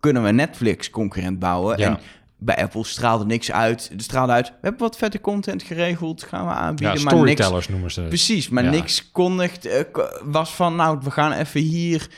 Kunnen we Netflix-concurrent bouwen? Ja. En bij Apple straalde niks uit. Het straalde uit, we hebben wat vette content geregeld, gaan we Ja, aanbieden. maar niks, storytellers noemen ze het. precies, maar Ja. niks kondigt, eh, was van, nou, we gaan even hier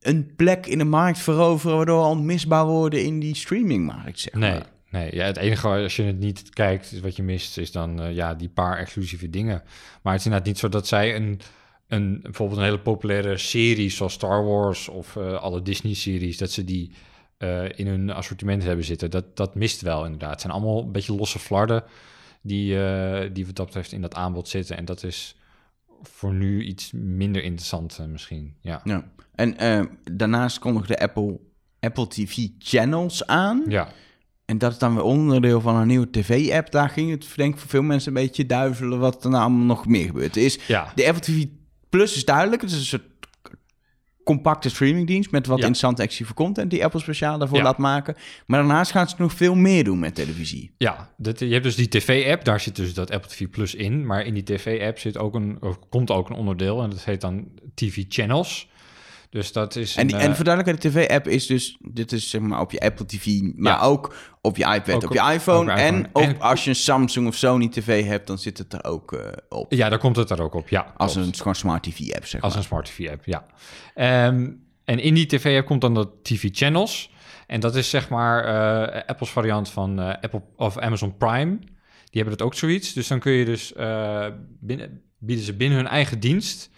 een plek in de markt veroveren... waardoor we onmisbaar worden in die streamingmarkt, zeg Nee, maar. nee. Ja, het enige als je het niet kijkt, wat je mist, is dan eh, ja, die paar exclusieve dingen. Maar het is inderdaad niet zo dat zij een, een bijvoorbeeld een hele populaire serie zoals Star Wars of eh, alle Disney-series, dat ze die eh, in hun assortiment hebben zitten. Dat, dat mist wel inderdaad. Het zijn allemaal een beetje losse flarden die, eh, die wat dat betreft in dat aanbod zitten. En dat is voor nu iets minder interessant eh, misschien. Ja. Ja. En daarnaast kondigde Apple Apple TV channels aan. ja. En dat is dan weer onderdeel van een nieuwe tv-app. Daar ging het denk ik voor veel mensen een beetje duizelen wat er nou allemaal nog meer gebeurd is. Ja. De Apple TV Plus is duidelijk. Het is een soort compacte streamingdienst met wat Ja. interessante exclusieve content die Apple speciaal daarvoor Ja. laat maken. Maar daarnaast gaan ze nog veel meer doen met televisie. Ja, dat, je hebt dus die tv-app, daar zit dus dat Apple TV Plus in. Maar in die tv-app zit ook een, of komt ook een onderdeel en dat heet dan TV Channels. Dus dat is. En, een, en eh, voor duidelijkheid, de tv-app is dus, dit is zeg maar op je Apple TV, maar Ja. ook op je iPad, Ook op je iPhone. ook op je en ook En- als je een Samsung of Sony TV hebt, dan zit het er ook eh, op. ja, daar komt het er ook op. Ja, Als klopt. een gewoon smart TV-app, zeg Als maar. een smart TV-app, ja. Ehm, en in die tv-app komt dan dat TV Channels. En dat is zeg maar eh, Apple's variant van Apple of Amazon Prime. Die hebben dat ook zoiets. Dus dan kun je dus binnen, bieden ze binnen hun eigen dienst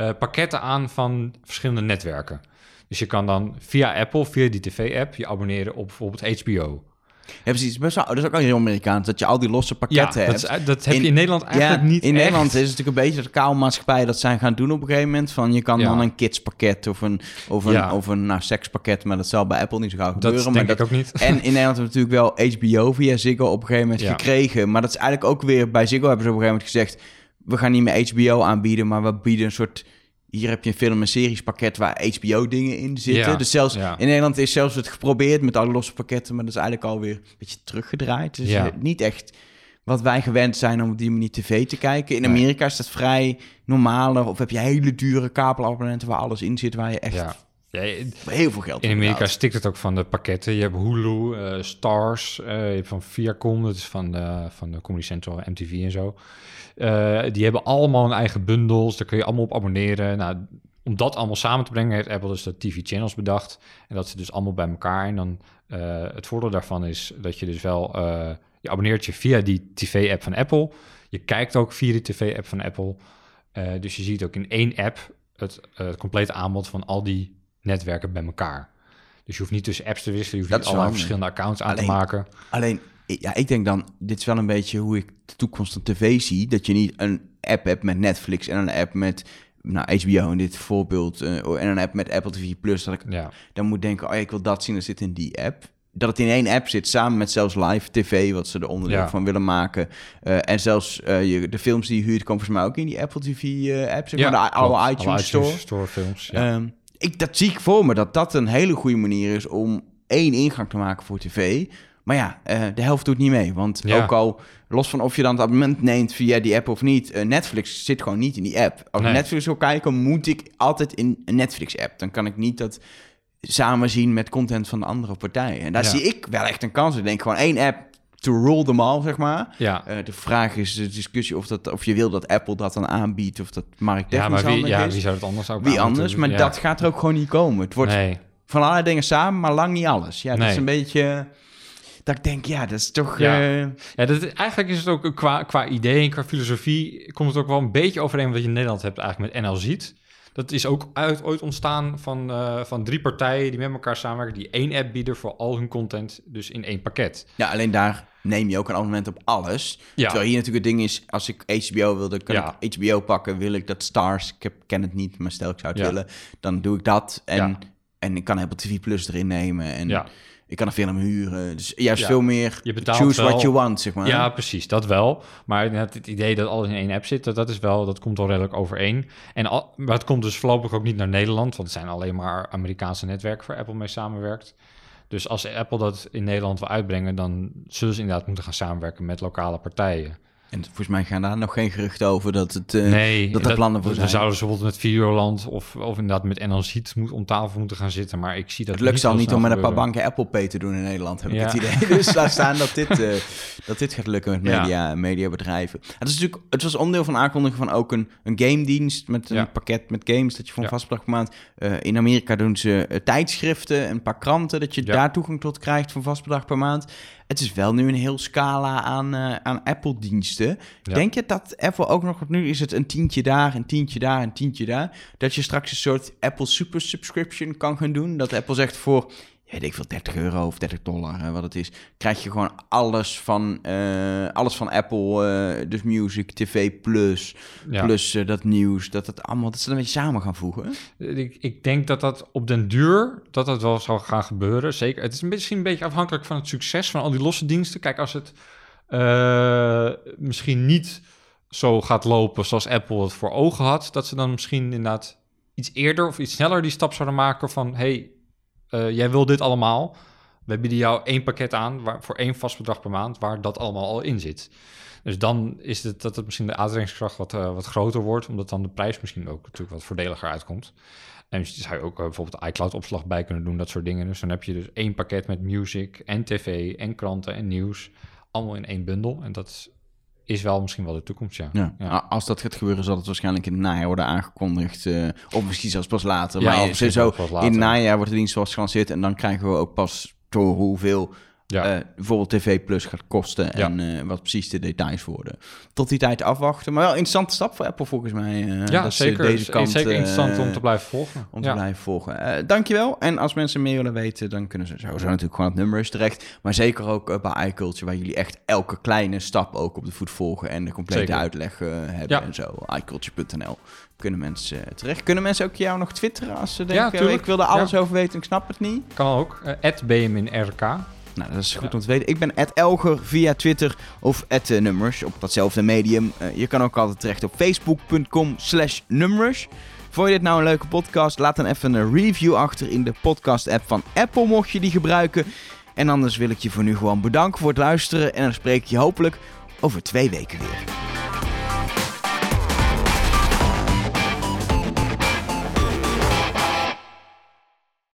eh, pakketten aan van verschillende netwerken. Dus je kan dan via Apple, via die tv-app, je abonneren op bijvoorbeeld HBO. Ja, precies. Best wel, dat is ook al heel Amerikaans, dat je al die losse pakketten ja, hebt. dat, is, dat heb je in Nederland eigenlijk ja, niet in echt. Nederland is het natuurlijk een beetje de kaalmaatschappij dat zijn gaan doen op een gegeven moment. Van je kan Ja. dan een kidspakket of een, of een, of een nou, sekspakket, maar dat zal bij Apple niet zo gauw Dat gebeuren. denk maar ik dat, ook niet. En in Nederland hebben we natuurlijk wel HBO via Ziggo op een gegeven moment gekregen. Maar dat is eigenlijk ook weer, bij Ziggo hebben ze op een gegeven moment gezegd... we gaan niet meer HBO aanbieden, maar we bieden een soort... Hier heb je een film- en seriespakket waar HBO-dingen in zitten. Ja, Dus zelfs ja. in Nederland is zelfs het geprobeerd met alle losse pakketten... maar dat is eigenlijk alweer een beetje teruggedraaid. Dus Ja. eh, niet echt wat wij gewend zijn om op die manier tv te kijken. In. Amerika is dat vrij normaler. Of heb je hele dure kabelabonnementen waar alles in zit... waar je echt Ja. Heel veel geld In Amerika stikt het ook van de pakketten. Je hebt Hulu, eh, Stars, eh, je hebt van Viacom, dat is van de, van de Comedy Central, MTV en zo. Eh, die hebben allemaal hun eigen bundels, daar kun je allemaal op abonneren. Nou, om dat allemaal samen te brengen heeft Apple dus de TV channels bedacht. En dat ze dus allemaal bij elkaar. En dan het voordeel daarvan is dat je dus wel, je abonneert je via die TV-app van Apple. Je kijkt ook via die TV-app van Apple. Dus je ziet ook in één app het, het complete aanbod van al die netwerken bij elkaar. Dus je hoeft niet tussen apps te wisselen, je hoeft Dat niet allerlei verschillende accounts aan Alleen- te maken. Alleen, ja, ik denk dan, dit is wel een beetje hoe ik de toekomst van tv zie. Dat je niet een app hebt met Netflix en een app met nou, HBO in dit voorbeeld. eh, en een app met Apple TV Plus. Dat ik Ja, dan moet denken, oh ja, ik wil dat zien, dat zit in die app. Dat het in één app zit, samen met zelfs live tv, wat ze er onderdeel Ja. van willen maken. Eh, en zelfs eh, je, de films die je huurt, komen volgens mij ook in die Apple TV-app. zeg maar, de oude iTunes Store. Store films. Ja. Ik, dat zie ik voor me, dat dat een hele goede manier is om één ingang te maken voor tv. Maar ja, eh, de helft doet niet mee. Want Ja. ook al, los van of je dan het abonnement neemt via die app of niet... eh, Netflix zit gewoon niet in die app. Als Nee. ik Netflix wil kijken, moet ik altijd in een Netflix-app. Dan kan ik niet dat samen zien met content van de andere partijen. En daar Ja. zie ik wel echt een kans. Ik denk gewoon één app to rule them all, zeg maar. ja. Eh, de vraag is de discussie of, dat, of je wil dat Apple dat dan aanbiedt... of dat ja, markttechnisch maar wie, ja, is. wie zou het anders ook Wie anders, maar dat Ja. gaat er ook gewoon niet komen. Het wordt Nee, van allerlei dingen samen, maar lang niet alles. Ja, dat Nee. is een beetje... Dat ik denk, ja, dat is toch... Ja. eh, ja dat, is- eigenlijk is het ook qua, qua idee en qua filosofie... komt het ook wel een beetje overeen wat je in Nederland hebt eigenlijk met NL Ziet. Dat is ook uit, ooit ontstaan van, eh, van drie partijen die met elkaar samenwerken... die één app bieden voor al hun content, dus in één pakket. ja, alleen daar neem je ook een abonnement op alles. Ja. Terwijl hier natuurlijk het ding is, als ik HBO wil, dan kan Ja. ik HBO pakken. Wil ik dat Stars, ik heb, ken het niet, maar stel ik zou het willen, dan doe ik dat. En, en ik kan Apple TV Plus erin nemen. En Ja. ik kan een film huren. Dus juist Ja. veel meer Je betaalt choose what wel- you want, zeg maar. Ja, precies, dat wel. Maar het idee dat alles in één app zit, dat, dat is wel, dat komt wel redelijk overeen. En al, maar het komt dus voorlopig ook niet naar Nederland, want het zijn alleen maar Amerikaanse netwerken waar Apple mee samenwerkt. Dus als Apple dat in Nederland wil uitbrengen, dan zullen ze inderdaad moeten gaan samenwerken met lokale partijen. En volgens mij gaan daar nog geen geruchten over dat het... eh, nee, dat er plannen voor zijn. zouden ze bijvoorbeeld met Videoland of, of inderdaad met NL Ziet moet, om tafel moeten gaan zitten. Maar ik zie dat Het lukt al heel niet om met een paar banken Apple Pay te doen in Nederland, heb Ja. ik het idee. Dus laat staan dat dit... eh, dat dit gaat lukken met Ja. media, mediabedrijven. Het, is natuurlijk, het was onderdeel van aankondiging van ook een, een game dienst met een Ja. pakket met games dat je voor een Ja. vast bedrag per maand. eh, in Amerika doen ze tijdschriften, een paar kranten, dat je daar toegang tot krijgt voor een vast bedrag per maand. Het is wel nu een heel scala aan, eh, aan Apple-diensten. Ja. Denk je dat Apple ook nog, nu is het een tientje daar, een tientje daar, een tientje daar, dat je straks een soort Apple Super Subscription kan gaan doen? Dat Apple zegt voor, weet ik veel, 30 euro of 30 dollar, eh, wat het is, krijg je gewoon alles van, eh, alles van Apple, eh, dus Music, TV Plus, Ja. plus eh, dat nieuws, dat het allemaal, dat ze dat een beetje samen gaan voegen. Ik, ik denk dat dat op den duur dat dat wel zal gaan gebeuren. Zeker. Het is misschien een beetje afhankelijk van het succes van al die losse diensten. Kijk, als het misschien niet zo gaat lopen zoals Apple het voor ogen had, dat ze dan misschien inderdaad iets eerder of iets sneller die stap zouden maken van hey, eh, jij wil dit allemaal. We bieden jou één pakket aan waar, voor één vast bedrag per maand waar dat allemaal al in zit. Dus dan is het dat het misschien de aantrekkingskracht wat, eh, wat groter wordt, omdat dan de prijs misschien ook natuurlijk wat voordeliger uitkomt. En dus zou je ook eh, bijvoorbeeld iCloud-opslag bij kunnen doen, dat soort dingen. Dus dan heb je dus één pakket met music en tv en kranten en nieuws, allemaal in één bundel. En dat is wel misschien wel de toekomst, ja. Ja. Ja. A- Als dat gaat gebeuren, zal het waarschijnlijk in het najaar worden aangekondigd. eh, of misschien zelfs pas later. Ja, maar misschien sowieso, pas in het najaar wordt de dienst zoals gelanceerd. En dan krijgen we ook pas horen hoeveel Ja. eh, bijvoorbeeld TV Plus gaat kosten. Ja. En eh, wat precies de details worden. Tot die tijd afwachten. Maar wel een interessante stap voor Apple volgens mij. eh, ja, dat ze zeker. Deze Het is kant, zeker interessant om te blijven volgen. om te blijven volgen. Dankjewel. En als mensen meer willen weten, dan kunnen ze sowieso natuurlijk gewoon op nummers terecht. Maar zeker ook bij iCulture, waar jullie echt elke kleine stap ook op de voet volgen en de complete Zeker. uitleg hebben en zo. iCulture.nl kunnen mensen terecht. Kunnen mensen ook jou nog twitteren als ze denken, tuurlijk. ik wil er alles over weten, ik snap het niet? Kan ook. @bminrk. Nou, dat is goed Ja. om te weten. Ik ben Elger via Twitter of nummers op datzelfde medium. Eh, je kan ook altijd terecht op facebook.com slash nummers. Vond je dit nou een leuke podcast? Laat dan even een review achter in de podcast-app van Apple, mocht je die gebruiken. En anders wil ik je voor nu gewoon bedanken voor het luisteren. En dan spreek ik je hopelijk over twee weken weer.